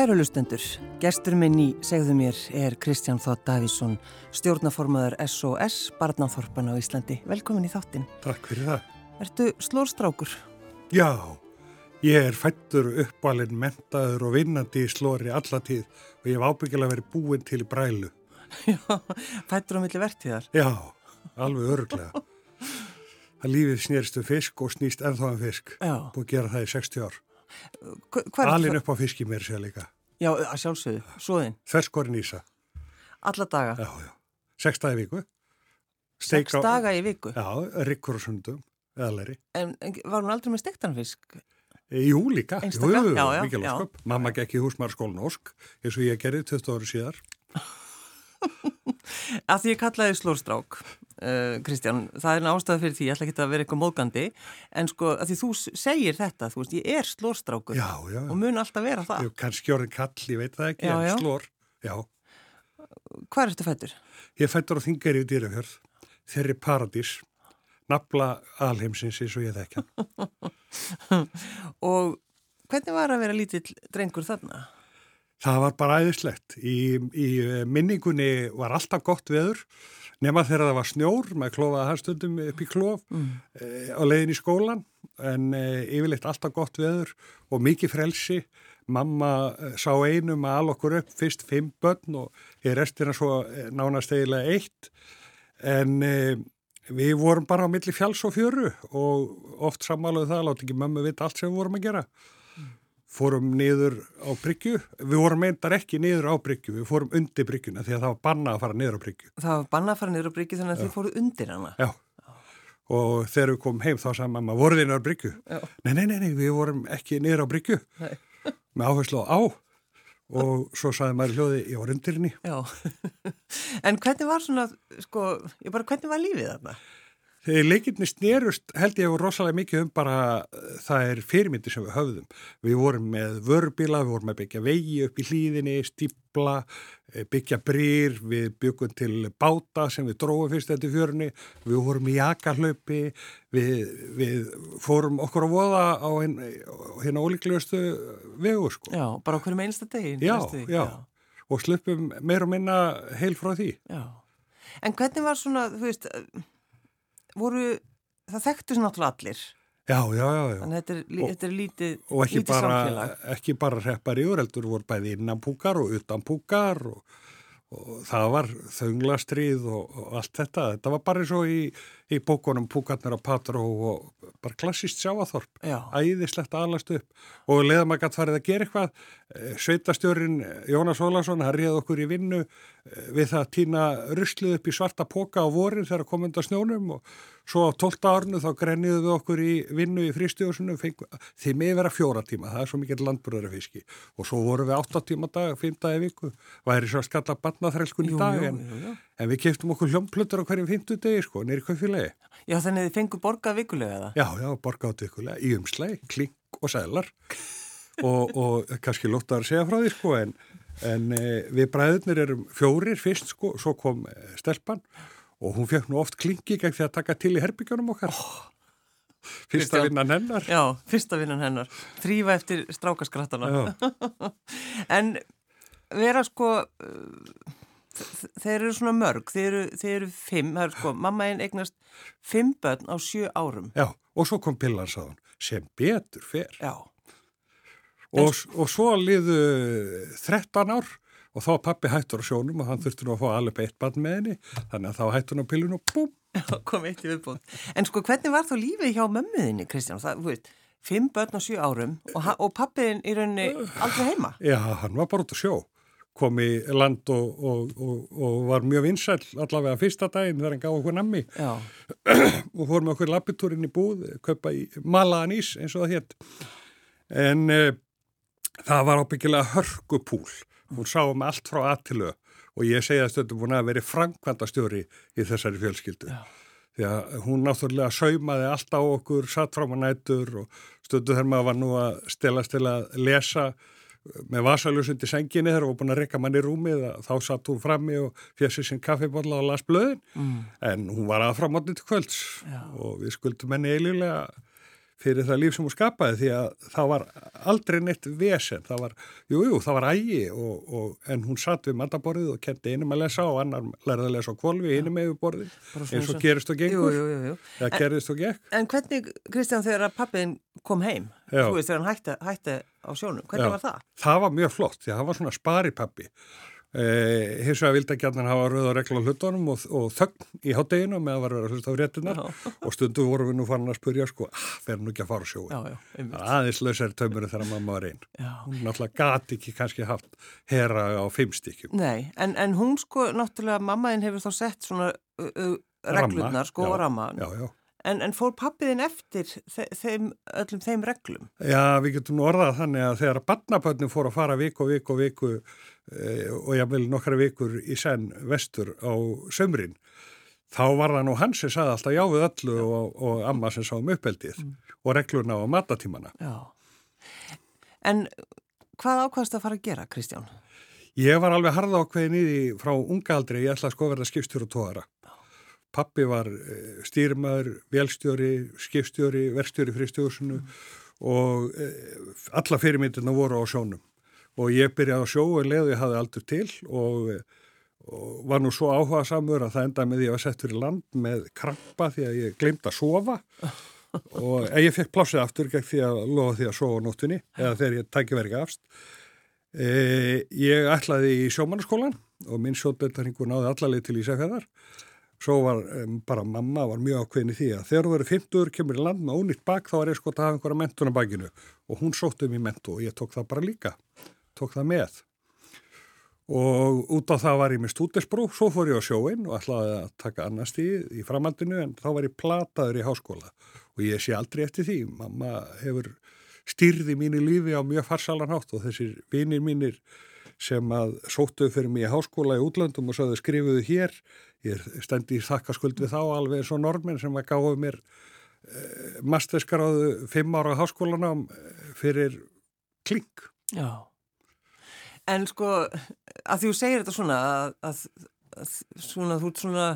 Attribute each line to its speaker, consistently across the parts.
Speaker 1: Kæru lustendur, gestur minn í segðu mér er Kristján Þótt Davísson, stjórnaformaður SOS Barnaþorpan á Íslandi. Velkomin í þáttinn.
Speaker 2: Takk fyrir það.
Speaker 1: Ertu slórstrákur?
Speaker 2: Já, ég er fættur uppvalinn, mentaður og vinnandi í slóri alla tíð og ég hef ábyggilega verið búinn til brælu.
Speaker 1: Já, fættur á milli vertíðar?
Speaker 2: Já, alveg örglega. Það lífið snýrst um fisk og snýst ennþá um fisk.
Speaker 1: Já.
Speaker 2: Búið að gera það í 60 ár. Alin upp á fiski mér sér líka.
Speaker 1: Já, sjálfsögðu, svoðinn.
Speaker 2: Ferskorinn ísa.
Speaker 1: Alla daga?
Speaker 2: Já, já. Seks dagi viku.
Speaker 1: Seks daga í viku?
Speaker 2: Já, rikkur og sundum, eðaleri.
Speaker 1: En, en var hún aldrei með stektanfisk?
Speaker 2: Jú, líka.
Speaker 1: Einstaka?
Speaker 2: Jú,
Speaker 1: já, já,
Speaker 2: mikil
Speaker 1: já.
Speaker 2: ósköp. Mamma gekk í húsmarskólinn Ósk, eins og ég gerði 20 ári síðar.
Speaker 1: Að því ég kallaði slórstrák, uh, Kristján, það er nástæða fyrir því, ég ætla ekki að vera eitthvað móðgandi, en sko að því þú segir þetta, þú veist, ég er slórstrákur
Speaker 2: Já, já.
Speaker 1: og mun alltaf vera það.
Speaker 2: Kannski orðin kall, ég veit það ekki,
Speaker 1: Já, já.
Speaker 2: en slór. Já,
Speaker 1: Hvað ertu fættur?
Speaker 2: ég fættur á þingari í dýrafjörð, þeirri paradís, nafla alheimsins eins og ég þekka.
Speaker 1: Og hvernig var að vera lítill drengur þarna?
Speaker 2: Það var bara æðislegt. Í, í minningunni var alltaf gott veður, nema þegar það var snjór, maður klófaði harstundum upp í klóf
Speaker 1: Mm.
Speaker 2: e, á leiðin í skólan, en e, yfirleitt alltaf gott veður og mikið frelsi. Mamma eh, sá einum að al okkur upp fyrst fimm börn og í restina svo nánast eiginlega eitt. En e, við vorum bara á milli fjáls og fjöru og oft sammáluðu það, láti ekki mömmu vita allt sem við vorum að gera fórum niður á bryggju, við vorum meindar ekki niður á bryggju, við fórum undir bryggjuna því að það var bannað að fara niður á bryggju.
Speaker 1: Það var banna að fara niður á bryggju þannig að þið fóru undir hana.
Speaker 2: Já, og þegar við komum heim þá sagði mamma, voruð þið niður á bryggju?
Speaker 1: Já.
Speaker 2: Nei, nei, nei, nei, við vorum ekki niður á bryggju, með áherslu á á og svo sagði maður hljóði, ég var undir henni.
Speaker 1: Já. en hvernig var svona, sko, ég bara, hvernig var lífið þarna?
Speaker 2: Þegar leikirni snerust held ég rosalega mikið um bara uh, það er fyrirmyndi sem við höfðum. Við vorum með vörbíla, við vorum að byggja vegi upp í hlýðinni, stípla, eh, byggja brýr, við byggum til báta sem við dróðum fyrst eftir fjörunni, við vorum í jakarhlaupi, við, við fórum okkur að voða á hérna ólíklegustu vegu sko.
Speaker 1: Já, bara okkur með einsta degi.
Speaker 2: Já,
Speaker 1: því.
Speaker 2: já, og slupum meir og minna heil frá því.
Speaker 1: já. En hvernig var svona, þú veist, voru, það þekktu sem náttúrulega allir.
Speaker 2: Já, já, já, já.
Speaker 1: Þannig þetta er,
Speaker 2: Og-
Speaker 1: þetta er lítið,
Speaker 2: og
Speaker 1: lítið
Speaker 2: bara,
Speaker 1: samfélag.
Speaker 2: ekki bara hreppar yfir heldur voru bæði innan púkar og utan púkar og, og það var þönglastrið og, og allt þetta þetta var bara eins og í, í bókunum púkarnir á Patró og bara klassist sjáaþorp,
Speaker 1: Já.
Speaker 2: æðislegt aðlast upp og leðum að gætt farið að gera eitthvað eh, sveitastjórin Jónas Ólason hann réð okkur í vinnu eh, við það að týna ruslið upp í svarta póka á vorin þegar kom undan snjónum og svo á 12 árnu þá grenniðu við okkur í vinnu í fristjóðsunu því með vera fjóra tíma, það er svo mikið landburðarafiski og svo vorum við 8 tíma dag, 5 dagi viku, væri svo að skalla barnaþrælkun í dag en. En við keftum okkur hljómplötur á hverjum 50 degi sko, nýri kaufilegi
Speaker 1: Já, þannig að þið fengu borgað vikulega það.
Speaker 2: Já, já, borgátt ykkurlega, í umslæg, klink og sælar og, og kannski lóttar að segja frá því sko en, en e, við bræðurnir erum fjórir fyrst sko, svo kom e, stelpan og hún fekk nú oft klinki gegn því að taka til í herbygjónum okkar. Fyrsta
Speaker 1: Kristján.
Speaker 2: vinnan hennar.
Speaker 1: Já, fyrsta vinnan hennar. Þrýfa eftir strákaskrattana. En vera sko, þeir eru svona mörg, þeir eru, þeir eru fimm, það eru sko, mamma einn eignast fimm börn á sjö árum.
Speaker 2: já, og svo kom pillan sáðan, sem betur fer.
Speaker 1: Já,
Speaker 2: Og, og svo liðu 13 ár og þá pappi hættur á sjónum og hann þurfti nú að fá alveg eitt barn með henni, þannig að þá hættur hann á pillun og búm,
Speaker 1: kom eitt í viðbúð. En sko, hvernig var þá lífið hjá mömmuðinni, Kristján? Það, þú veist, fimm börn á sjö árum og, og pappiðin í rauninni aldrei heima.
Speaker 2: Já, hann var bara út að sjó, kom í land og, og, og, og var mjög vinsæll allavega fyrsta daginn þegar hann gaf okkur nammi og fór með okkur lappitúrin í búð, kaupa í malaðan ís eins og það hétt. En uh, það var ábyggilega hörkupúl, hún sá um allt frá aðtilu og ég segja að stundum hún að veri framkvæmdastjóri í þessari fjölskyldu.
Speaker 1: Já.
Speaker 2: Því að hún náttúrulega saumaði allt á okkur, satt fram á nætur og stundu þegar maður var nú að stelast til að lesa með vasaljósundi senginni þegar hún var búin að rekka manni í rúmið þá satt hún frammi og fjössi sinn kaffibólla og las blöðin
Speaker 1: mm.
Speaker 2: en hún var aðfram átni til kvölds
Speaker 1: Já.
Speaker 2: og við skuldum henni eililega fyrir það líf sem hún skapaði því að það var aldrei neitt vesen, það var, jú, jú, það var ægi og, og, en hún satt við mataborðið og kendi einum að lesa og annar lærði að lesa á kvolvi einum með borðið eins og gerist og gengur.
Speaker 1: Jú, jú,
Speaker 2: það gerist og gekk.
Speaker 1: En hvernig, Kristján, þegar pappin kom heim,
Speaker 2: Já.
Speaker 1: þú veist, þegar hann hætti, á sjónum, hvernig
Speaker 2: Já.
Speaker 1: var það?
Speaker 2: Það var mjög flott, því að það var svona sparipappi Eh, hins vegar vildi að gætna hafa rauð og regla á hlutunum og, og þögn í hátteginu með að vera að hlusta á réttinar og stundu vorum við nú farin að spurja sko, ah, verður nú ekki að fara á sjóin aðeins lausari taumurinn þegar mamma var einn hún náttúrulega gati ekki kannski haft hera á fimm stykkjum
Speaker 1: Nei, en, en hún sko, náttúrulega, mammaðin hefur þá sett svona uh, uh, reglurnar, sko,
Speaker 2: já,
Speaker 1: og ramman.
Speaker 2: Já, já.
Speaker 1: En, en fór pappiðin eftir þe þeim, öllum þeim reglum?
Speaker 2: Já, við getum orðað þannig að þegar barnaböndin fór að fara viku og viku og viku og ég vil nokkra vikur í senn vestur á sömrin, þá var það nú hans sem saði alltaf já við öllu og, og amma sem sá um uppeldið og reglurna á matatímana.
Speaker 1: Já. En hvað ákvæmst að fara að gera, Kristján?
Speaker 2: Ég var alveg harða ákveðin í því frá unga aldrei, ég ætla að sko verða skipstjóri og tóðara. Pappi var eh, stýrmaður, velstjóri, skipstjóri, verkstjóri fristjóðsunu og eh, alla fyrirmyndina voru á sjónum. Og ég byrjaði á sjó og leiði hafði aldur til og, og var nú svo áhuga samur að það endaði með að ég var settur í land með krampa því að ég glemt að sofa og ég fekk plássið aftur gegn því að lofa því að sofa nóttunni eða þegar ég tæki verið afst. E, ég ætlaði í sjómannaskólan og minn sjótbyrtaringur náði allarleið til Ísafjörðar. Svo var um, bara mamma var mjög ákveðin í því að þegar þú verið 50 kemur í land með ónýtt bak þá var ég sko að hafa einhverja mentun á bakinu og hún sótti um í mentu og ég tók það bara líka, tók það með. Og út á það var ég með stúdesbrú, svo fór ég á sjóin og ætlaði að taka annar stíð í framhaldinu en þá var ég plataður í háskóla og ég sé aldrei eftir því. Mamma hefur styrði mínu lífi á mjög farsalanhátt og þessir vinir mínir sem að sóttuðu fyrir mig í háskóla í útlöndum og sögðu skrifuðu hér. Ég stendi í þakkaskuld við þá alveg eins og normin sem að gáðu mér eh, masterskaráðu fimm ára háskólanám eh, fyrir klink.
Speaker 1: Já. En sko, að þú segir þetta svona, að, að, að svona, þú svona,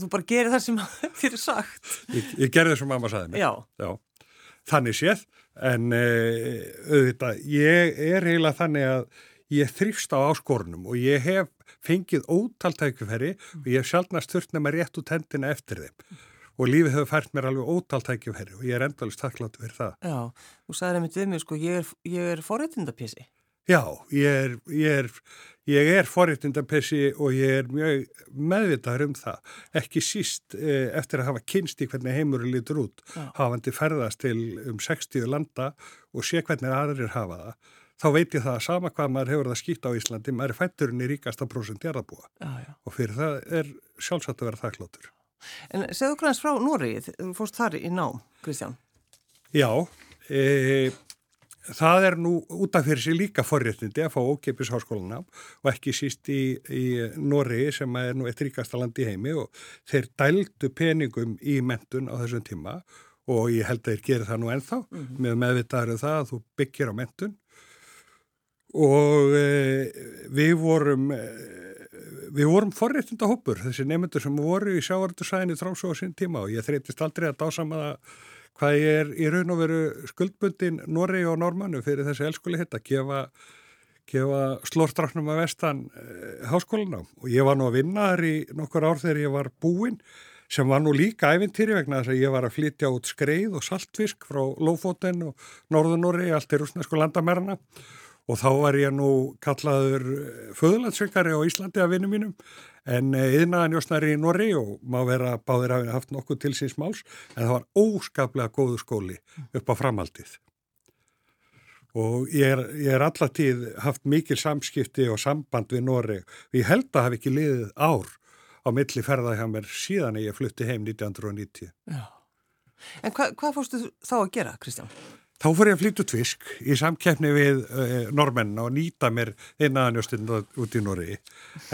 Speaker 1: þú bara gerir það sem þér er sagt.
Speaker 2: Ég, ég gerði það sem mamma sagði mér.
Speaker 1: Já.
Speaker 2: Já. Þannig séð, en uh, auðvitað, ég er eiginlega þannig að ég þrýfst á áskorunum og ég hef fengið ótaltækjufæri og ég hef sjálfnast þurft nema rétt út hendina eftir þeim og lífið hefur fært mér alveg ótaltækjufæri og ég er endalist þakklátt fyrir það.
Speaker 1: Já, þú sagði einmitt við mig, sko, ég er, er forréttindapísi.
Speaker 2: Já, ég er, ég er, ég er forréttindapessi og ég er mjög meðvitaður um það. Ekki síst eh, eftir að hafa kynst í hvernig heimurinn lítur út,
Speaker 1: Já.
Speaker 2: hafandi ferðast til um 60 landa og sé hvernig aðrir hafa það. Þá veit ég það að sama hvað maður hefur það skýtt á Íslandi, maður er fætturinn í ríkasta prósent jarðabúa og fyrir það er sjálfsagt að vera þakkláttur.
Speaker 1: En segðu hans frá Norið, þú fórst þar í nám, Kristján.
Speaker 2: Já, e, það er nú út af fyrir sig líka forréttindi að fá ókeipis háskólanám og ekki síst í, í Noregi sem er nú eitt ríkasta land í heimi og þeir dældu peningum í mentun á þessum tíma og ég held að þeir gera það nú ennþá. Með meðvitaður um það að þú byggir á mentun og e, við vorum e, við vorum forréttinda hópur þessi nefnendur sem voru í sjávartursæðinni trámsó á sín tíma og ég þreytist aldrei að dásama það hvað ég er í raun og veru skuldbundin Norri og Normannu fyrir þessi elskuli hitt að gefa, gefa slórstrafnum að vestan e, háskólanám? Og ég var nú að vinna þar í nokkur ár þegar ég var búinn sem var nú líka æfintýri vegna þess að ég var að flytja út skreið og saltfisk frá Lófóten og Norðunóri, allt í rúsnesku landamerna og þá var ég nú kallaður föðlandsveikari á Íslandi af vinnum mínum en yðnaðan jósnari í Norri og má vera báðir að haft nokkuð til síns máls en það var óskaplega góðu skóli upp á framhaldið. Og ég er, ég er allatíð haft mikil samskipti og samband við Norri og ég held að hafi ekki liðið ár á milli ferða hjá mér síðan ég flutti heim 1990.
Speaker 1: Já. En hva, hvað fórstu þá að gera, Kristján?
Speaker 2: Þá fór ég að flytja út fisk í samkeppni við uh, normenn og nýta mér einnaðanjóstinn út í Norri.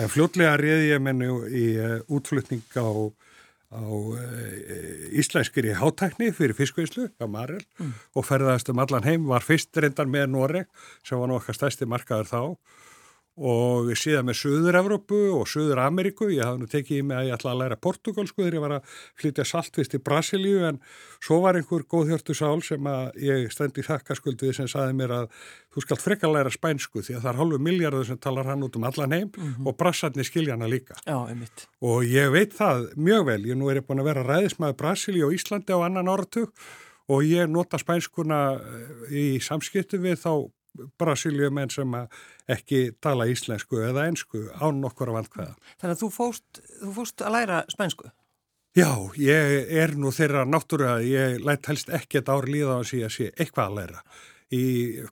Speaker 2: En fljótlega reyði ég mennu í uh, útflutning á, á uh, íslenskir í hátækni fyrir fiskveislu á Marel mm. og ferðast um allan heim. Var fyrst reyndar með Noreg sem var nú okkar stærsti markaður þá og síðan með Suður-Evrópu og Suður-Ameríku. Ég hafði nú tekið í mig að ég ætla að læra portugalsku þegar ég var að flytja saltvist í Brasilíu en svo var einhver góðhjörtu sál sem að ég stendi þakkaskuld við sem saði mér að þú skalt frekka læra spænsku því að það er hálfu miljardur sem talar hann út um allan heim mm -hmm. og brassarni skilja hana líka.
Speaker 1: Já,
Speaker 2: og ég veit það mjög vel. Ég nú er ég búin að vera ræðismæður Brasilíu og Íslandi á annan orðtug og ég nota spænskuna eh, í samskiptu við þá Brasilíumenn sem ekki tala íslensku eða einsku án okkur af vandkvæða.
Speaker 1: Þannig að þú fóst, þú fóst að læra spænsku?
Speaker 2: Já, ég er nú þeirra náttúru að ég lætt helst ekkert ár líða á að sé eitthvað að læra. Í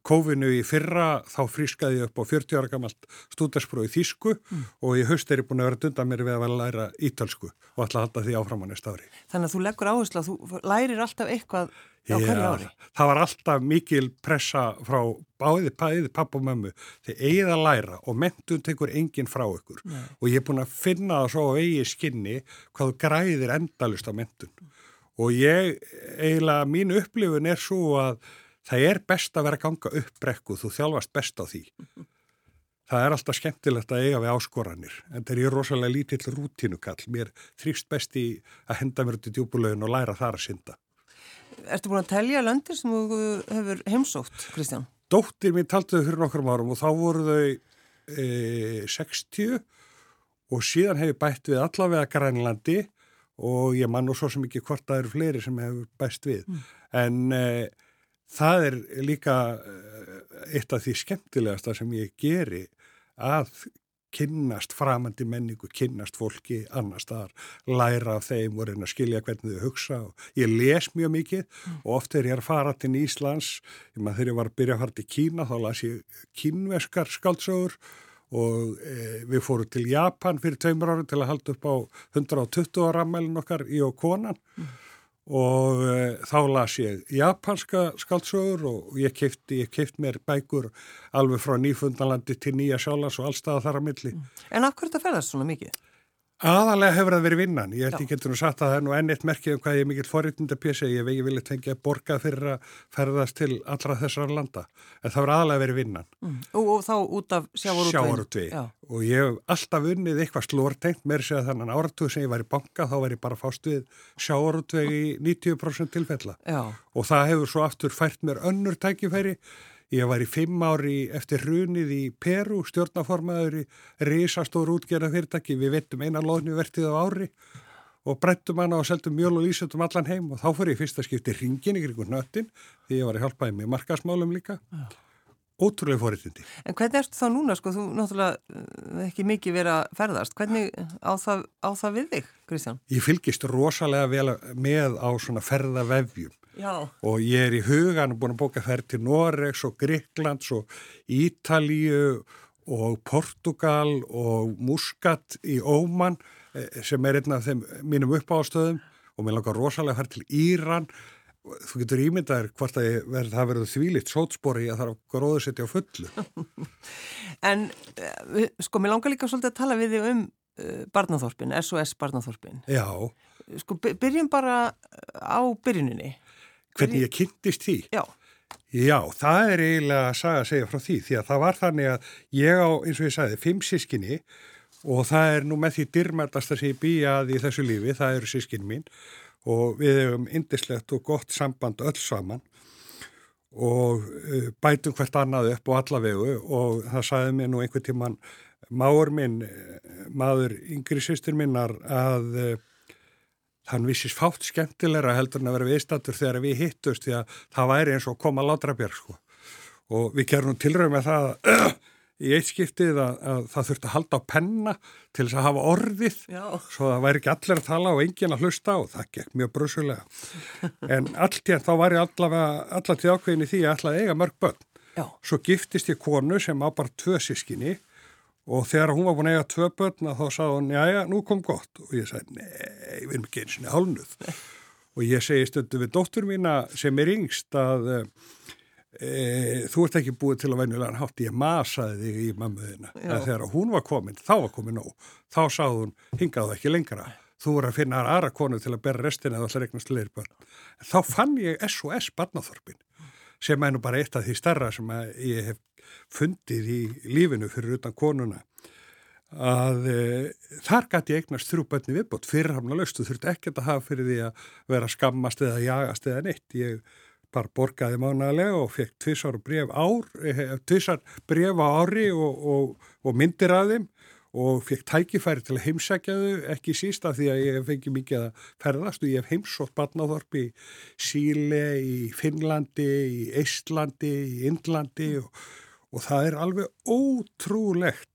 Speaker 2: kófinu í fyrra þá frískaði ég upp á 40 ára gammalt stúdarsprói þýsku mm. og í haust er ég búin að vera dundan mér við að vera að læra ítalsku og alltaf halda því áfram á næsta ári.
Speaker 1: Þannig að þú leggur áherslu að þú lærir alltaf eitthvað
Speaker 2: Já, Já það var alltaf mikil pressa frá báði, bæði papp og mömmu þeir eigið að læra og mentun tekur enginn frá ykkur Nei. og ég er búin að finna það svo á eigi skinni hvað græðir endalust á mentun og ég, eiginlega mín upplifun er svo að það er best að vera að ganga upp brekku þú þjálfast best á því það er alltaf skemmtilegt að eiga við áskoranir en það er rosalega lítill rútinukall mér þrýfst best í að henda mér út í djúbulögin og læra þar að synda
Speaker 1: Ertu búin að telja löndir sem þú hefur heimsótt, Kristján?
Speaker 2: Dóttir mín taltuði fyrir nokkrum árum og þá voru þau e, 60 og síðan hefur bætt við allavega Grænlandi og ég man nú svo sem ekki hvort það eru fleiri sem hefur bæst við. Mm. En e, það er líka e, eitt af því skemmtilegasta sem ég geri að kynnast framandi menningu, kynnast fólki annar staðar, læra af þeim og reyna að skilja hvernig þau hugsa og ég les mjög mikið mm. og oft er ég að fara til Íslands, ég maður þegar ég var að byrja að fara til Kína þá las ég kínveskar skáldsögur og e, við fórum til Japan fyrir tveimur ári til að halda upp á 120 ára ammælin okkar í og konan mm og uh, þá las ég japanska skaldsögur og ég kefti, ég kefti mér bækur alveg frá Nýfundalandi til Nýja Sjálas og allstaða þar að milli.
Speaker 1: En af hverju þetta ferðast svona mikið?
Speaker 2: Aðalega hefur það verið vinnan. Ég held ég getur nú sagt að það er nú ennitt merkið um hvað ég er mikill forritundapjösi. Ég vegi vilja tengja borga fyrir að ferðast til allra þessar landa. En það verður aðalega verið vinnan.
Speaker 1: Mm. Og, og þá út af sjávarútvegi?
Speaker 2: Sjávarútvegi. Og ég hef alltaf unnið eitthvað slórtengt. Mér sé að þannan áratug sem ég var í banka þá var ég bara fást við sjávarútvegi 90% tilfella. Já. Og það hefur svo aftur fært mér önnur tækifæri Ég var í fimm ári eftir hrunið í Peru, stjórnaformaður í risastór útgerða fyrirtæki. Við vettum einan loðnjuvertið á ári og brettum hana og seldum mjöl og lísöldum allan heim og þá fyrir ég fyrst að skipti ringin ykkur ykkur nöttin því ég var að hjálpaði með markasmálum líka. Ótrúlega fóriðtindi.
Speaker 1: En hvernig ertu þá núna, sko, þú náttúrulega eh, ekki mikið verið að ferðast. Hvernig á það, á það við þig, Kristján?
Speaker 2: Ég fylgist rosalega vel með á svona ferðavefjum
Speaker 1: Já.
Speaker 2: og ég er í hugan búin að bóka ferð til Noregs og Gríklands og Ítalíu og Portugal og Muscat í Óman eh, sem er einn af þeim mínum uppástöðum og mér langar rosalega að ferð til Íran. Þú getur ímyndaður hvort að verð, það verður þvílitt sótspori að það er setja á fullu.
Speaker 1: En eh, sko, mér langar líka svolítið að tala við þig um uh, barnaþorpin, SOS barnaþorpin.
Speaker 2: Já.
Speaker 1: Sko, byrjum bara á byrjuninni
Speaker 2: Hvernig ég kynntist því?
Speaker 1: Já.
Speaker 2: Já, það er eiginlega að saga að segja frá því því að það var þannig að ég á, eins og ég sagði, fimm sískinni og það er nú með því dyrmætast að sé býjað í þessu lífi, það eru sískinn mín og við hefum indislegt og gott samband öll saman og uh, bætum hvert annað upp og allavegu og það sagði mér nú einhver tíman máur minn, uh, maður yngri sýstur minnar að þann vissist fátt skemmtilegra heldur en að vera viðstatur þegar við hittust því að það væri eins og koma látrabjörg sko. og við gerum tilröðum með það uh, í eitt skiptið að, að það þurfti að halda á penna til þess að hafa orðið
Speaker 1: Já.
Speaker 2: svo það væri ekki allir að tala og engin að hlusta og það gekk mjög brusulega en alltaf þá var ég allavega allar til ákveðin í því að allavega eiga mörg börn
Speaker 1: Já.
Speaker 2: svo giftist ég konu sem á bara tvö sískinni og þegar hún var búin að eiga tvö börn þá sagði hún, já já, nú kom gott. Og ég sagði, nei, við erum ekki eins og hálnuð og ég segi stundu við dóttur mína sem er yngst að e, þú ert ekki búið til að venjulega hátt, ég masaði þig í mammuðina, en þegar hún var komin þá var komin nóg, þá sagði hún hingaðu ekki lengra, þú voru að finna aðra konu til að bera restina eða allar eignast leir börn, þá fann ég SOS barnaþorpin sem er nú bara eitt af því starra sem ég hef fundið í lífinu fyrir utan konuna að e, þar gæti eignast þrjú bönni viðbót fyrirhamna löst, þú þurft ekkert að hafa fyrir því að vera skammast eða jagast eða neitt, ég bara borgaði mánalega og fekk tvissar bref ár, e, tvissar bref á ári og, og, og myndir að þeim og fekk tækifæri til að heimsækja þau ekki sísta því að ég fengi mikið að ferðast og ég hef heimsótt barnáþorp í Síle, í Finnlandi, í Eistlandi, í Indlandi og, og það er alveg ótrúlegt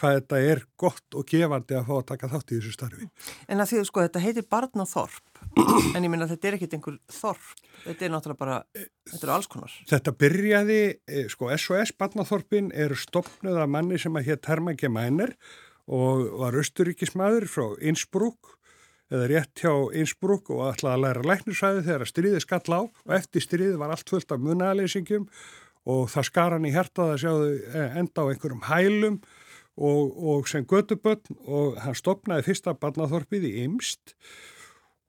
Speaker 2: hvað þetta er gott og gefandi að fá að taka þátt í þessu starfi.
Speaker 1: En að því að sko þetta heitir barnáþorp en ég minna að þetta er ekkit einhver þorp, þetta er náttúrulega bara, þetta eru alls konar.
Speaker 2: Þetta byrjaði, eh, sko SOS barnáþorpin eru stopnuð af manni sem að hér Termange Mænir og var austuríkismadur frá Innsbruck eða rétt hjá Innsbruck og ætlaði að læra læknisvæði þegar að stríði skall á og eftir stríði var allt fullt af munaleysingum og það skar hann í hertað að sjáðu eh, enda á einhverjum hælum og, og sem göduböld og hann stopnaði fyrsta barnaþorpið í Imst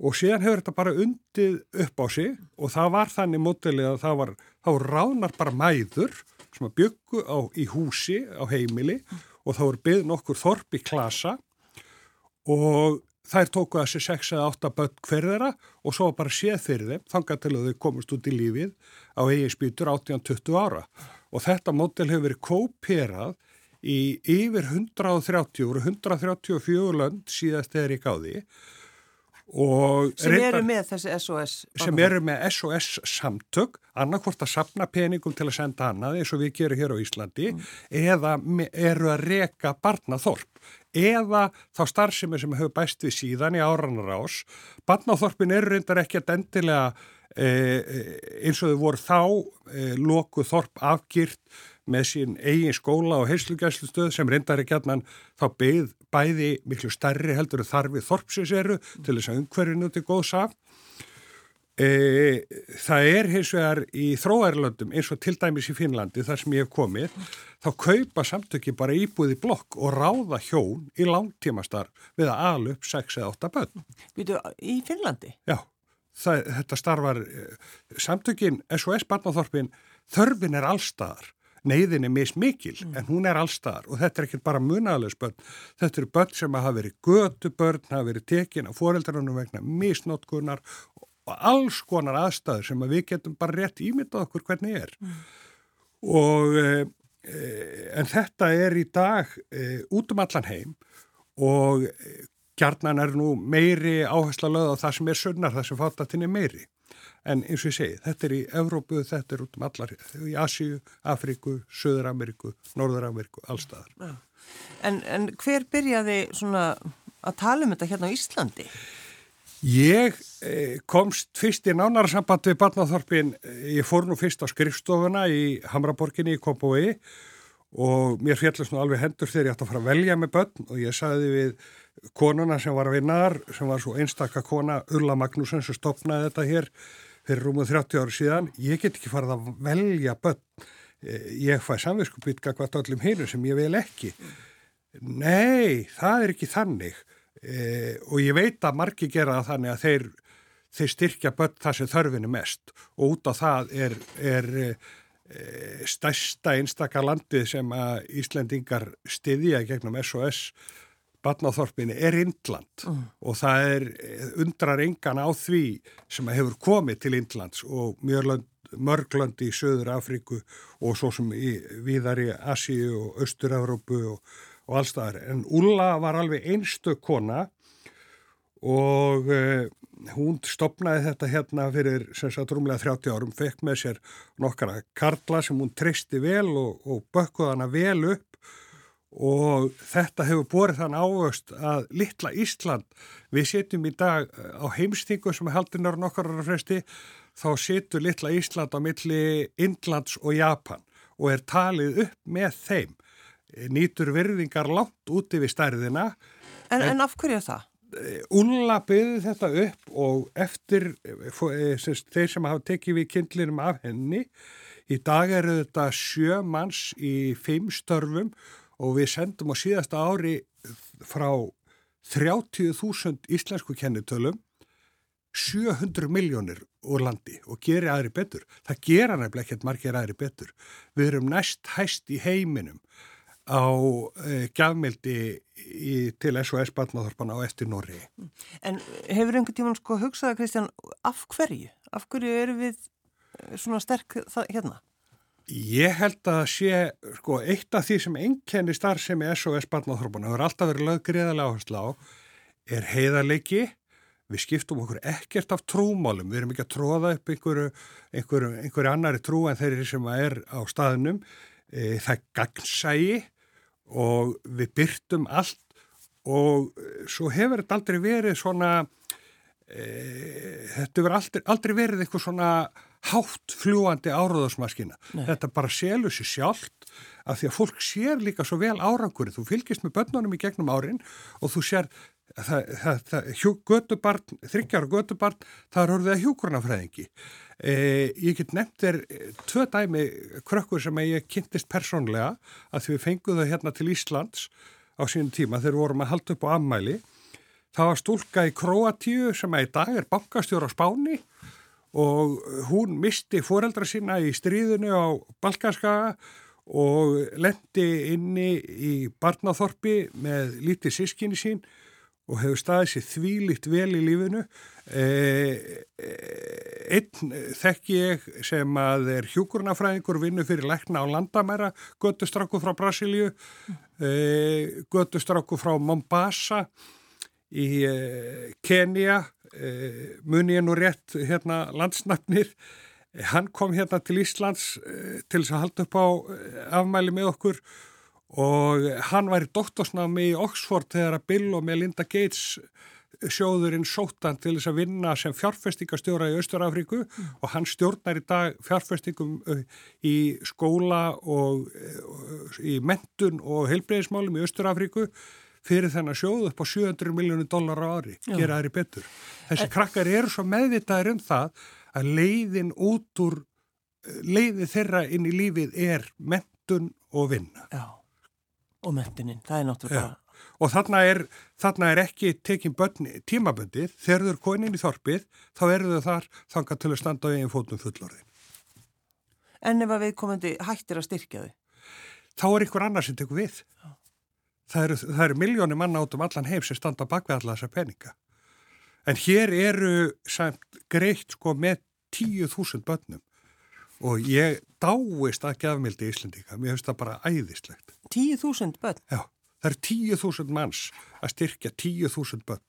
Speaker 2: og síðan hefur þetta bara undið upp á sig. Og það var þannig mótilið að það var, þá ránar bara mæður sem að byggu á, í húsi á heimili. Og þá er byggð nokkur þorp í klasa. Og þær tóku að sér 6 eða 8 börn hverðara og svo bara séð fyrir þeim þangað til að þau komist út í lífið á eigin spýtur 18-20 ára. Og þetta mótel hefur verið kóperað í yfir 130 og 134 lönd síðast eða í gáði
Speaker 1: sem eru með þessi SOS
Speaker 2: sem eru með SOS samtök annarkvort að sapna peningum til að senda annað eins og við gerum hér á Íslandi mm. eða eru að reka barnaþorp eða þá starfsemi sem hefur bæst við síðan í áranar ás barnaþorpin eru reyndar ekki að endilega e, e, eins og þau voru þá e, loku þorp afgirt með sín eigin skóla og heilslugæslustöð sem reyndar ekki að þá beigð bæði miklu starri heldur þarfið þorpsins eru til þess að umhverfinu til góðs af. E, það er hins vegar í þróærlöndum eins og til dæmis í Finnlandi þar sem ég hef komið þá kaupa samtöki bara íbúði blokk og ráða hjón í langtímastarf við að ala upp 6 eða 8 bönn.
Speaker 1: Býtu, í Finnlandi?
Speaker 2: Já, það, þetta starfar eh, samtökin SOS Barnáþorpin þörfin er allstaðar neyðin er mismikil mm. en hún er allstaðar og þetta er ekki bara munaðalega börn, þetta eru börn sem hafa verið götu börn, hafa verið tekin á foreldrarunum vegna misnótkunar og alls konar aðstæður sem að við getum bara rétt ímyndað okkur hvernig er mm. og e, en þetta er í dag e, út um allan heim og gjarnan er nú meiri áhersla löð á það sem er sunnar, það sem fátatinni meiri en eins og ég segi, þetta er í Evrópu, þetta er út um allar, í Asíu, Afríku, Söður-Ameríku, Norður-Ameríku, allstaðar. Ja.
Speaker 1: En, en hver byrjaði svona að tala um þetta hérna á Íslandi?
Speaker 2: Ég eh, komst fyrst í nánara samband við Barnaþorpin, ég fór nú fyrst á skrifstofuna í Hamraborginni í Kópói og mér fjallast nú alveg hendur þegar ég ætti að fara að velja með börn og ég sagði við konuna sem var að vinnaðar, sem var svo einstakka kona Ulla Magnússon sem stopnaði þetta hér fyrir rúmuð 30 ári síðan, ég get ekki farið að velja börn, eh, ég fæ samviskupýtka hvort öllum hinu sem ég vil ekki. Nei, það er ekki þannig e, og ég veit að margi gera þannig að þeir, þeir styrkja börn það sem þörfinu mest og út á það er, er e, stærsta einstakka landið sem að Íslendingar styðja gegnum SOS Batnáþorpinni er Indland mm. og það er undrar engan á því sem hefur komið til Indlands og mörglönd í Söður Afríku og svo sem í viðar í Asíu og Östur-Európu og, og allstaðar. En Ulla var alveg einstu kona og uh, hún stopnaði þetta hérna fyrir sem sagt rúmlega 30 árum, fekk með sér nokkara karla sem hún tristi vel og, og bökkuð hana vel upp og þetta hefur borið þann ávöxt að litla Ísland, við setjum í dag eh, á heimstingu sem er haldinar nokkar ára fresti, þá setur litla Ísland á milli Indlands og Japan og er talið upp með þeim, nýtur virðingar langt úti við stærðina.
Speaker 1: En, en, en af hverju það?
Speaker 2: Ulla byggði þetta upp og eftir eh, þeir sem hafa tekið við kindlinum af henni, í dag eru þetta sjö manns í fimm störfum og við sendum á síðasta ári frá 30.000 íslensku kennitölum 700 miljónir úr landi og gerir aðri betur. Það gera nefnilega ekkert margir aðri betur. Við erum næst hæst í heiminum á e, gjafmildi í, til SOS Barnathorpan á eftir Norri.
Speaker 1: En hefur einhvern tíman sko hugsaða Kristján, af hverju? Af hverju eru við eh, svona sterk það, hérna?
Speaker 2: Ég held að sé, sko, eitt af því sem enkenni starf sem er SOS Barnathorpan hefur alltaf verið lög greiðarlega áherslu á er heiðarleiki við skiptum okkur ekkert af trúmálum, við erum ekki að tróða upp einhverju, einhverju annari trú en þeirri sem er á staðnum, e, það gagnsægi og við byrtum allt og e, svo hefur þetta aldrei verið svona, e, þetta hefur aldrei, aldrei verið eitthvað svona hátt fljúandi áraðarsmaskina. Þetta bara selur sér sjálft af því að fólk sér líka svo vel árangurinn. Þú fylgist með börnunum í gegnum árin og þú sér það, það, það, hjú, götubarn, þryggjar og götubarn, það er orðið að hjúkurnafræðingi. E, ég get nefnt þér tvö dæmi krökkur sem ég kynntist persónlega að því við fengum það hérna til Íslands á sínum tíma þegar við vorum að halda upp á ammæli. Það var stúlka í Kroatíu sem að í dag er bankastjóra á Spáni og hún misti foreldra sína í stríðinu á Balkanskaga og lendi inni í barnaþorpi með lítið sískinni sín og hefur staðið sér þvílitt vel í lífinu. Eh, einn þekk ég sem að er hjúkurnafræðingur vinnu fyrir lekna á landamæra, göttustrakku frá Brasilíu, eh, göttustrakku frá Mombasa í Kenya, muni ég nú rétt hérna landsnafnir, hann kom hérna til Íslands til þess að halda upp á afmæli með okkur og hann var í doktorsnámi í Oxford þegar að Bill og Melinda Gates sjóðurinn sóttan til þess að vinna sem fjárfestingastjóra í Östurafríku mm. og hann stjórnar í dag fjárfestingum í skóla og í mentun og heilbreyðismálum í Östurafríku fyrir þennan sjóðu upp á 700 miljónu dólar á ári, Já. gera aðri betur. Þessi en... krakkar eru svo meðvitaðir um það að leiðin út úr leiði þeirra inn í lífið er mentun og vinna.
Speaker 1: Já og mentunin, það er náttúrulega ja.
Speaker 2: og þarna er, þarna er ekki tekin tímaböndið, þegar þau eru konin í þorpið, þá eru þau þar þangað til að standa á eigin fótum fullorðin
Speaker 1: En ef að við komandi hættir að styrkja þau?
Speaker 2: Þá er ykkur annar sem tekur við Já. það eru, það eru miljónir manna átum allan heim sem standa bak við alla þessa peninga en hér eru samt greitt sko með tíu þúsund börnum og ég dáist að gefmildi í Íslandíka, mér finnst það bara æðislegt.
Speaker 1: 10.000 börn?
Speaker 2: Já, það er 10.000 manns að styrkja 10.000 börn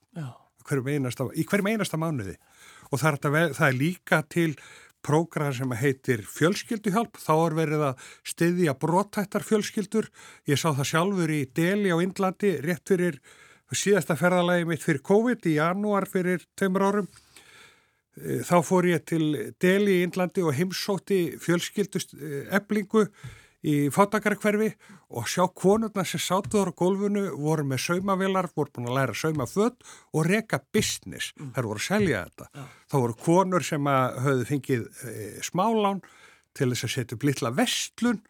Speaker 2: hverjum einasta, í hverjum einasta mánuði. Og það er, það er líka til prógram sem heitir fjölskylduhjálp, þá er verið að styðja brotættar fjölskyldur, ég sá það sjálfur í Deli á Indlandi rétt fyrir síðasta ferðalagi mitt fyrir COVID í janúar fyrir tveimur árum þá fór ég til Deli í Índlandi og heimsótti fjölskyldust eblingu í fátakarkverfi og sjá konurna sem sátuður á gólfinu voru með saumavilar, voru búin að læra saumaföld og reka business. Mm. Þær voru að selja þetta. Ja. Þá voru konur sem hafðu fengið e, smálán til þess að setja upp litla vestlun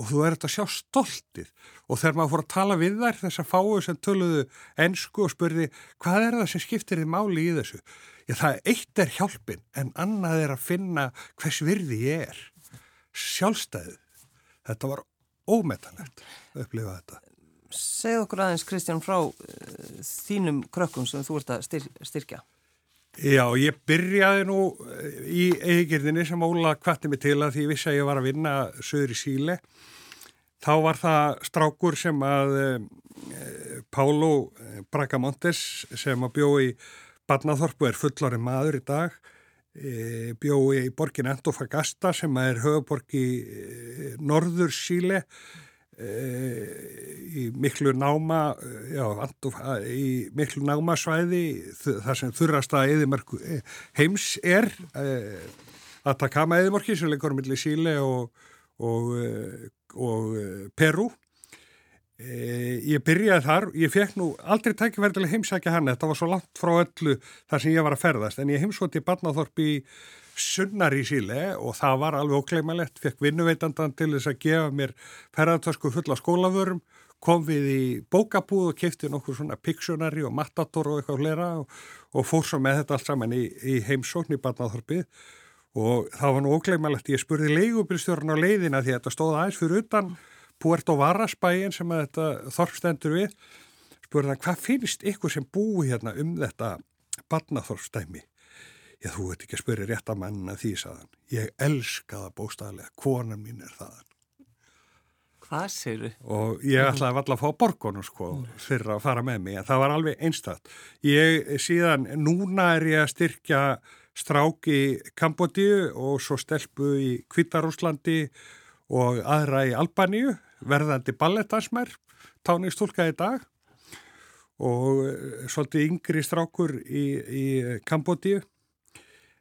Speaker 2: og þú verður að sjá stoltið og þegar maður fór að tala við þær þess að fáu sem töluðu ennsku og spurði hvað er það sem skiptir þið máli í þessu Já, það eitt er hjálpin en annað er að finna hvers virði ég er. Sjálfstæðið. Þetta var ómetanlegt að upplifa þetta.
Speaker 1: Segð okkur aðeins Kristján frá uh, þínum krökkum sem þú ert að styr, styrkja.
Speaker 2: Já, ég byrjaði nú eh, í eigirðinni sem Óla kvatti mig til að því ég vissi að ég var að vinna söður í síle. Þá var það strákur sem að uh, Pálo Bragamontes sem að bjóði í Barnaþorpu er fullari maður í dag, bjói í borgin Antofagasta sem er höfuborg í norður Síle, í miklu náma, já, Antof, í miklu námasvæði þar sem þurrasta eðimörk heims er, Atacama eðimörki sem leikur millir Síle og, og, og Peru ég byrjaði þar, ég fekk nú aldrei tækifærdilega heimsækja hann, þetta var svo langt frá öllu þar sem ég var að ferðast, en ég heimsótti Barnathorp í sunnar í síle og það var alveg ókleimalett, fekk vinnuveitandan til þess að gefa mér ferðartösku fulla skólaförum, kom við í bókabúð og kefti nokkur svona Pictionary og Matador og eitthvað hlera og, og fór svo með þetta allt saman í, í heimsókn í Barnaþorpið. Og það var nú ógleimalegt, ég spurði leigubilstjórn á leiðina því að þetta stóð aðeins fyrir utan Puerto Varas bæin sem að þetta þorfstendur við. Spurði hann hvað finnst ykkur sem búi hérna um þetta Barnaþorfstæmi Já, þú veit ekki að spyrja rétt að manna því, saðan. Ég elska það bóstaðlega, konan mín er þaðan.
Speaker 1: Hvað séru?
Speaker 2: Og ég ætlaði alltaf að fá borgonu, sko, fyrir að fara með mig, en það var alveg einstætt. Ég síðan, núna er ég að styrkja strák í Kambodíu og svo stelpu í Kvítarúslandi og aðra í Albaníu, verðandi ballettansmer, táningstúlka í dag og eh, svolítið yngri strákur í, í Kambodíu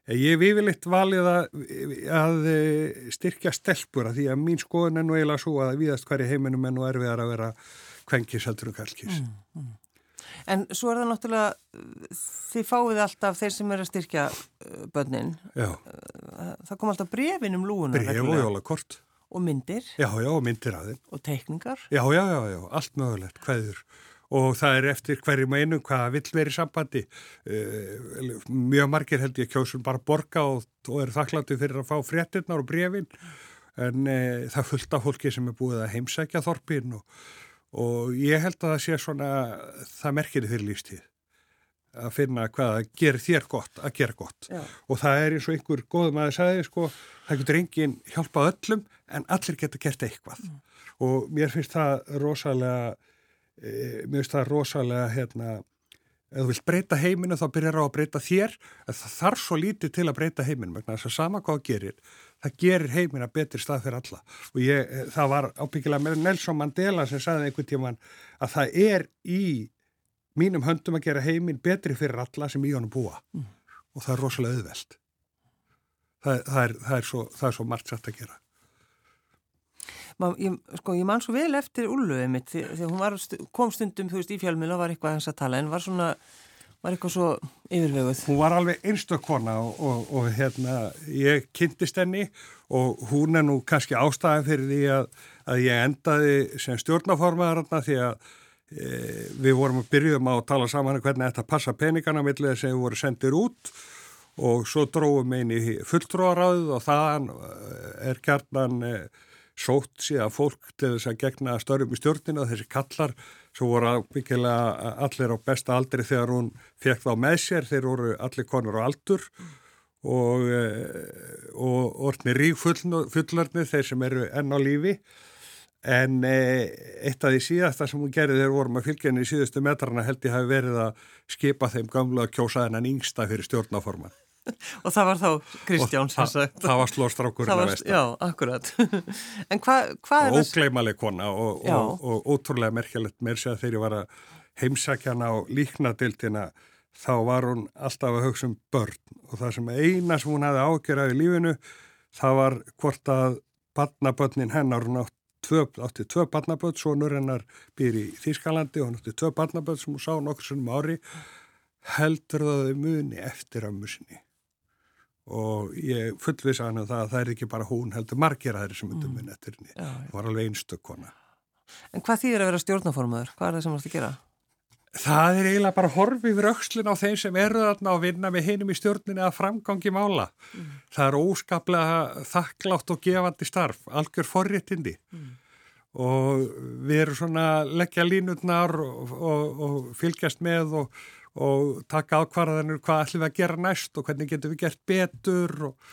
Speaker 2: Ég hef yfirleitt valið að, að eh, styrkja stelpur að því að mín skoðun er nú eiginlega svo að viðast hverju heiminum er nú erfiðar að vera kvenkis heldur og kallkis. Mm, mm.
Speaker 1: En svo er það náttúrulega, þið fáið alltaf þeir sem er að styrkja uh, börnin.
Speaker 2: Já.
Speaker 1: Uh, það kom alltaf brefin um lúuna.
Speaker 2: Bref og jólakort.
Speaker 1: Og myndir.
Speaker 2: Já, já, myndir aðeins.
Speaker 1: Og teikningar.
Speaker 2: Já, já, já, já, allt mögulegt, hvaður og það er eftir hverjum einu hvað vill verið sambandi. Uh, mjög margir held ég kjósun bara borga og, og eru þakklandi fyrir að fá fréttinnar og brefin en uh, það fullta fólki sem er búið að heimsækja þorpin og, og ég held að það sé svona það merkir þér lífstíð. Að finna hvað að gera þér gott að gera gott. Já. og það er eins og einhver góðum að það sagði sko það getur enginn hjálpað öllum en allir getur gert eitthvað. Mm. og mér finnst það rosalega e, mér finnst það rosalega hérna, ef þú vilt breyta heiminu þá byrjar á að breyta þér það þarf svo lítið til að breyta heiminu vegna þess að sama hvað gerir það gerir heimina betri stað fyrir alla. Og ég, e, það var ábyggilega með Nelson Mandela sem sagði einhvern tíman að það er í mínum höndum að gera heimin betri fyrir alla sem í honum búa. Mm. og það er rosalega auðveld það, það, er, það, er svo, það er svo margt sætt að gera
Speaker 1: ég, sko, ég man svo vel eftir Ulluðið mitt þegar hún var, kom stundum veist í fjölmjöla var eitthvað hans að tala en var svona var eitthvað svo yfirveguð.
Speaker 2: Hún var alveg einstakona og, og, og hérna ég kynntist henni og hún er nú kannski ástæði fyrir því að, að ég endaði sem stjórnaformaðar því að e, við vorum að byrjuðum að tala saman um hvernig þetta passa peningana millið sem við vorum sendir út og svo dróðum einn í fulltróðaráðu og þaðan er kjarnan e, sótt síðan fólk til þess að gegna störfum í stjórnina þessi kallar sem voru byggilega allir á besta aldri þegar hún fekk þá með sér þeir voru allir konur á aldur og, eh, og orðni ríkfullarni þeir sem eru enn á lífi. En eh, eitt af því síðasta sem hún gerði þegar vorum að fylgja henni í síðustu metrarna held ég hafi verið að skipa þeim gamla kjósaðinan yngsta fyrir stjórnaforman
Speaker 1: og það var þá Kristján sem
Speaker 2: sagt. Það, það var slóstraukurinn að veist.
Speaker 1: Já, akkurat. en hvað hva er
Speaker 2: það? Ógleimaleg kona og, og, og ótrúlega merkjalegt mér sé að ég var að heimsækja hana og líkna dildina þá var hún alltaf að hugsa um börn og það sem eina sem hún hefði ágjörðað í lífinu það var hvort að barnabörnin hennar hún átti tvö barnabörn, sonur hennar býr í Þýskalandi og hann átti tvö barnabörn sem hún sá nokkur sunnum ári heldur það muni eftir að musinni og ég fullvisa hann um það að það er ekki bara hún heldur margir aðri sem myndum minn eftir henni það var alveg einstök kona
Speaker 1: En hvað þýðir að vera stjórnaformaður? Hvað er það sem þú ætti að gera?
Speaker 2: Það er eiginlega bara horfið við aukslin á þeim sem eru þarna og vinna með hinum í stjórninu að framgangi mála mm. það er óskaplega þakklátt og gefandi starf, algjör forréttindi mm. og við erum svona leggja línutnar og, og, og fylgjast með og og taka ákvarðanir hvað ætlum við að gera næst og hvernig getum við gert betur og,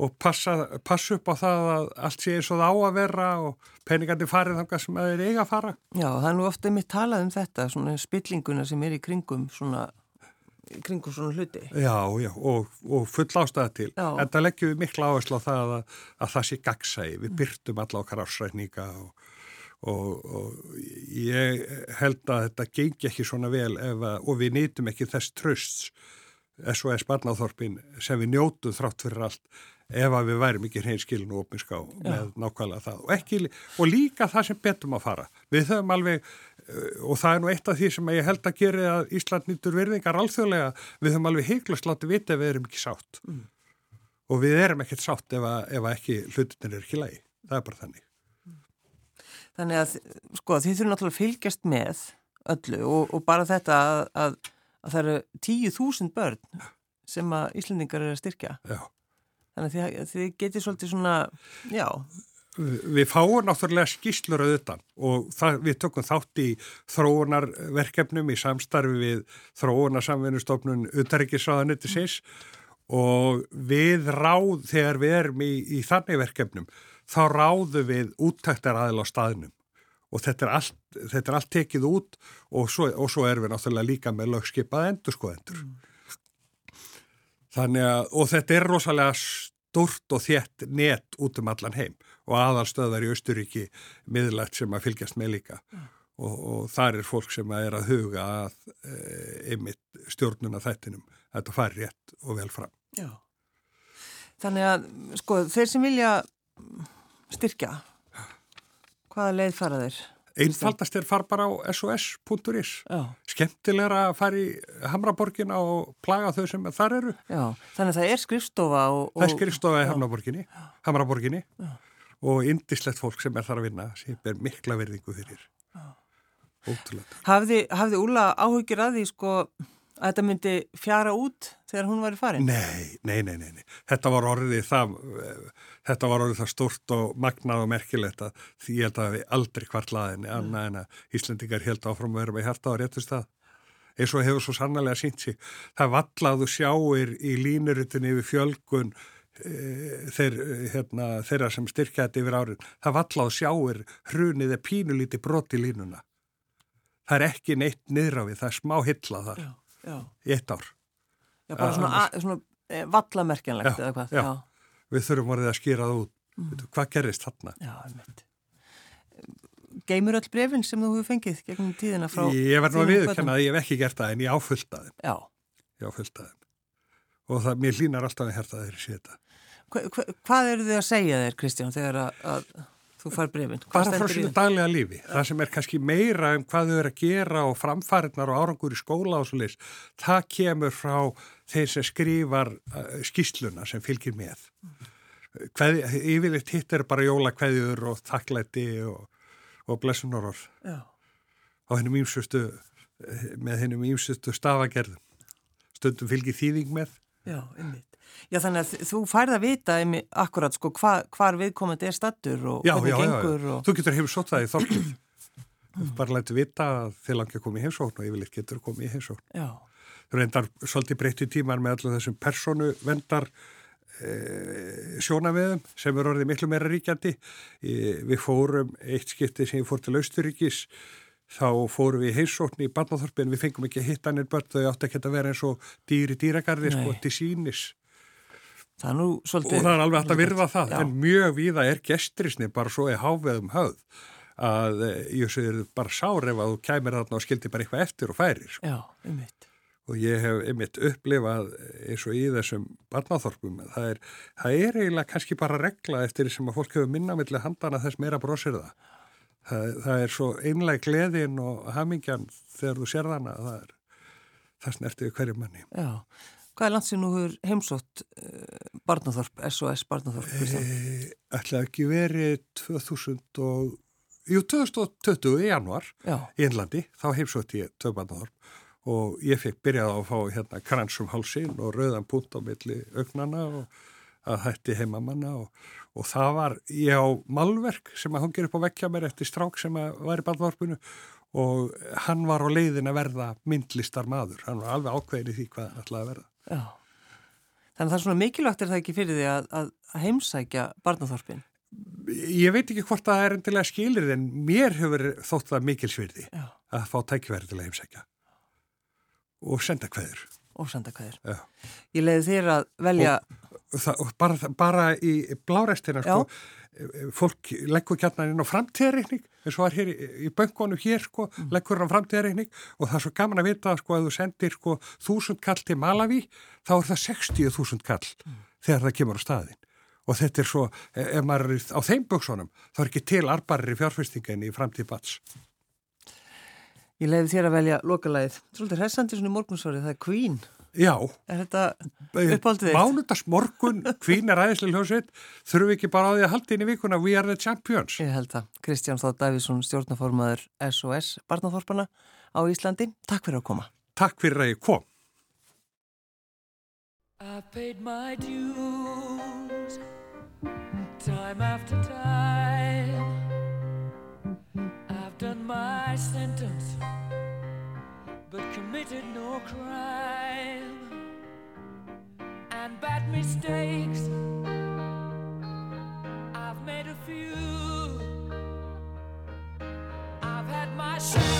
Speaker 2: og passa, passa upp á það að allt sé eins og það á að vera og peningandi farið þangar sem það er eiga að fara.
Speaker 1: Já, það er nú ofta mitt talað um þetta, svona spillinguna sem er í kringum svona, í kringum svona hluti.
Speaker 2: Já, já, og, og full ástæða til. Já. En það leggjum við mikla áherslu á það að, að það sé gagsægi, við byrtum alla okkar ásrækninga og Og, og ég held að þetta gengi ekki svona vel að, og við nýtum ekki þess trösts SOS Barnáþorpin sem við njótuð þrátt fyrir allt ef að við værim ekki hreinskilin og opinská með nákvæmlega það. Og, ekki, og líka það sem betum að fara. Við höfum alveg eh, og það er nú eitt af því sem ég held að gera að Ísland nýtur verðingar alþjóðlega við höfum alveg heiklust látið vita ef við erum ekki sátt. Mm. og við erum ekkert sátt ef að, ef að ekki hlutinir er ekki lægi, það er bara þannig
Speaker 1: Þannig að, sko, þið þurfum náttúrulega að fylgjast með öllu og, og bara þetta að, að, að það eru tíu þúsund börn sem að Íslandingar eru að styrkja.
Speaker 2: Já.
Speaker 1: Þannig að þið, þið getið svolítið svona, já.
Speaker 2: Við fáum náttúrulega skýslur auðvitað og það, við tökum þátt í þróunarverkefnum í samstarfi við þróunarsamvinnustofnun utarrikisraðanetisins og við ráð, þegar við erum í, í þannig verkefnum, þá ráðum við úttæktar aðil á staðnum og þetta er allt, þetta er allt tekið út og svo, og svo erum við náttúrulega líka með lögskipað endurskoðendur. Mm. Þannig að, og þetta er rosalega stort og þétt net út um allan heim og aðalstöðar í Östuríki miðlægt sem að fylgjast með líka ja. og, og þar er fólk sem er að huga að e, einmitt stjórnuna þættinum að þetta fari rétt og vel fram.
Speaker 1: Já, þannig að sko þeir sem vilja styrkja, hvaða leið fara þeir?
Speaker 2: Einfaldast er far bara á sos.is skemmtilegra að fara í Hamraborgina og plaga þau sem þar eru.
Speaker 1: Já, þannig að það er skrifstofa og,
Speaker 2: og... Það er skrifstofa í Hamraborginni Hamraborginni. Og indislegt fólk sem er þar að vinna sem er mikla verðingu fyrir. Ótrúlega
Speaker 1: Hafði, hafði Úla áhugir að því sko að þetta myndi fjara út þegar hún var í farin?
Speaker 2: Nei, nei, nei, nei. Þetta var orðið það, þetta var orðið það stort og magnað og merkilegt að því ég held að við aldrei hvart laðinni annað en að Íslandingar held áfram að vera með hjarta á réttust það. Eins og hefur svo sannlega sínt sig. Það vallaðu sjáir í línurutinni yfir fjölgun e, þeir, hérna, þeirra sem styrkja þetta yfir árið. Það vallaðu sjáir hrunið er pínulíti brot í línuna. Það er ekki neitt niðra við, það er smá hilla þar já, já. í eitt ár.
Speaker 1: Já, bara svona, svona e, vallamerkjanlegt eða hvað.
Speaker 2: Já, við þurfum orðið að skýra það út. Mm. Hvað gerist þarna?
Speaker 1: Já, einmitt. Geymur öll brefin sem þú hefur fengið gegnum tíðina frá...
Speaker 2: Ég verð nú að viðkenna að ég hef ekki gert það en ég áfyllt að þeim.
Speaker 1: Já.
Speaker 2: Ég áfyllt að þeim. Og það, mér línar alltaf að herta þeir í séta.
Speaker 1: Hva, hva, hvað eru þið að segja þeir, Kristján, þegar að þú far brefin?
Speaker 2: Bara frá sínu daglega lífi. Það sem er kannski meira um hvað þau eru að gera og framfæriðnar og árangur í skóla og svo leiðis, það kemur frá þeir sem skrifar uh, skýsluna sem fylgir með. Hvað, yfirleitt hitt er bara jólakveðjur og þakklæti og, og blessunarorð. Já. Og hennum ímsustu, með hennum ímsustu stafagerðum. Stundum fylgir þýðing með.
Speaker 1: Já, einmitt. Já þannig að þú færð að vita akkurat sko hva, hvar viðkomandi er stattur og
Speaker 2: já,
Speaker 1: hvernig
Speaker 2: já,
Speaker 1: gengur.
Speaker 2: Já, og... Þú getur hefur sótt það í þorkið. bara lættu vita að þið langi að koma í heimsókn og yfirleitt getur að koma í heimsókn.
Speaker 1: Já.
Speaker 2: Þú reyndar svolítið breytti tímar með allir þessum personu vendar e, sjónaveðum sem eru orðið miklu meira ríkjandi. E, við fórum eitt skipti sem fór til Austuríkis þá fórum við í heimsókn í barnáþorpin við fengum ekki að hitta nýr börn þau átti ekki að vera eins og dýri dýragarði sko til sínis
Speaker 1: Það nú, svolítið,
Speaker 2: og það er alveg hægt að virða það, já. en mjög víða er gestrisni bara svo í háveðum höfð að eh, ég segir bara sár ef að þú kæmir þarna og skildi bara eitthvað eftir og færir. Sko.
Speaker 1: Já, einmitt.
Speaker 2: Og ég hef einmitt upplifað eins og í þessum barnáþorpum, það er, það er eiginlega kannski bara regla eftir því sem að fólk hefur minnamilli handana þess meira brósir það. það. Það er svo einlega gleðin og hamingjan þegar þú sér þannig að það er, það snertið hverju manni.
Speaker 1: Já, Hvað er landsið nú hefur heimsótt uh, Barnathorp, SOS Barnathorp?
Speaker 2: E, ætlaði ekki verið 2000 og, jú, 2020 í januar Já. í Einlandi, þá heimsótt ég tvö Barnathorp og ég fekk byrjað á að fá hérna kransum hálsin og rauðan punkt á milli augnana og að hætti heimamanna og, og það var ég á malverk sem að hungir upp á vekkja mér eftir strák sem var í Barnathorpunu og hann var á leiðin að verða myndlistar maður, hann var alveg ákveðin í því hvað hann ætlaði að verða.
Speaker 1: Já. Þannig að það er svona mikilvægt er það ekki fyrir því að, að heimsækja barnaþorpin?
Speaker 2: Ég veit ekki hvort það er endilega skilir en mér hefur þótt það mikilsvirði Já. að fá tækverði til að heimsækja og senda hverður.
Speaker 1: Og senda hverður. Ég leiði þér að velja...
Speaker 2: Og, það, og bara, bara í blárestina sko, fólk leggur kjarnar inn á framtíðarreikning eins og var hér í, í böngonu hér sko, mm. leggur hann framtíðarreikning og það er svo gaman að vita sko að þú sendir sko þúsund kall til Malawi þá er það 60.000 kall mm. þegar það kemur á staðin og þetta er svo, e, ef maður er á þeim böngsunum þá er ekki til arbarir í fjárfestingin í framtíð bats
Speaker 1: Ég leiði þér að velja lokalæðið, svolítið hressandi svona morgunsvarið, það er Queen
Speaker 2: Já.
Speaker 1: Er þetta uppáldið þitt?
Speaker 2: Mánudags morgun, hvín er aðeinslega hljóðsveit, þurfum við ekki bara á því að halda inn í vikuna We are the champions.
Speaker 1: Ég held það. Kristján Þótt Davísson, stjórnaformaður SOS Barnaþorpana á Íslandi. Takk fyrir að koma.
Speaker 2: Takk fyrir að ég kom.
Speaker 3: I've paid my dues time after time. I've done my sentence, committed no crime. And bad mistakes, I've made a few. I've had my share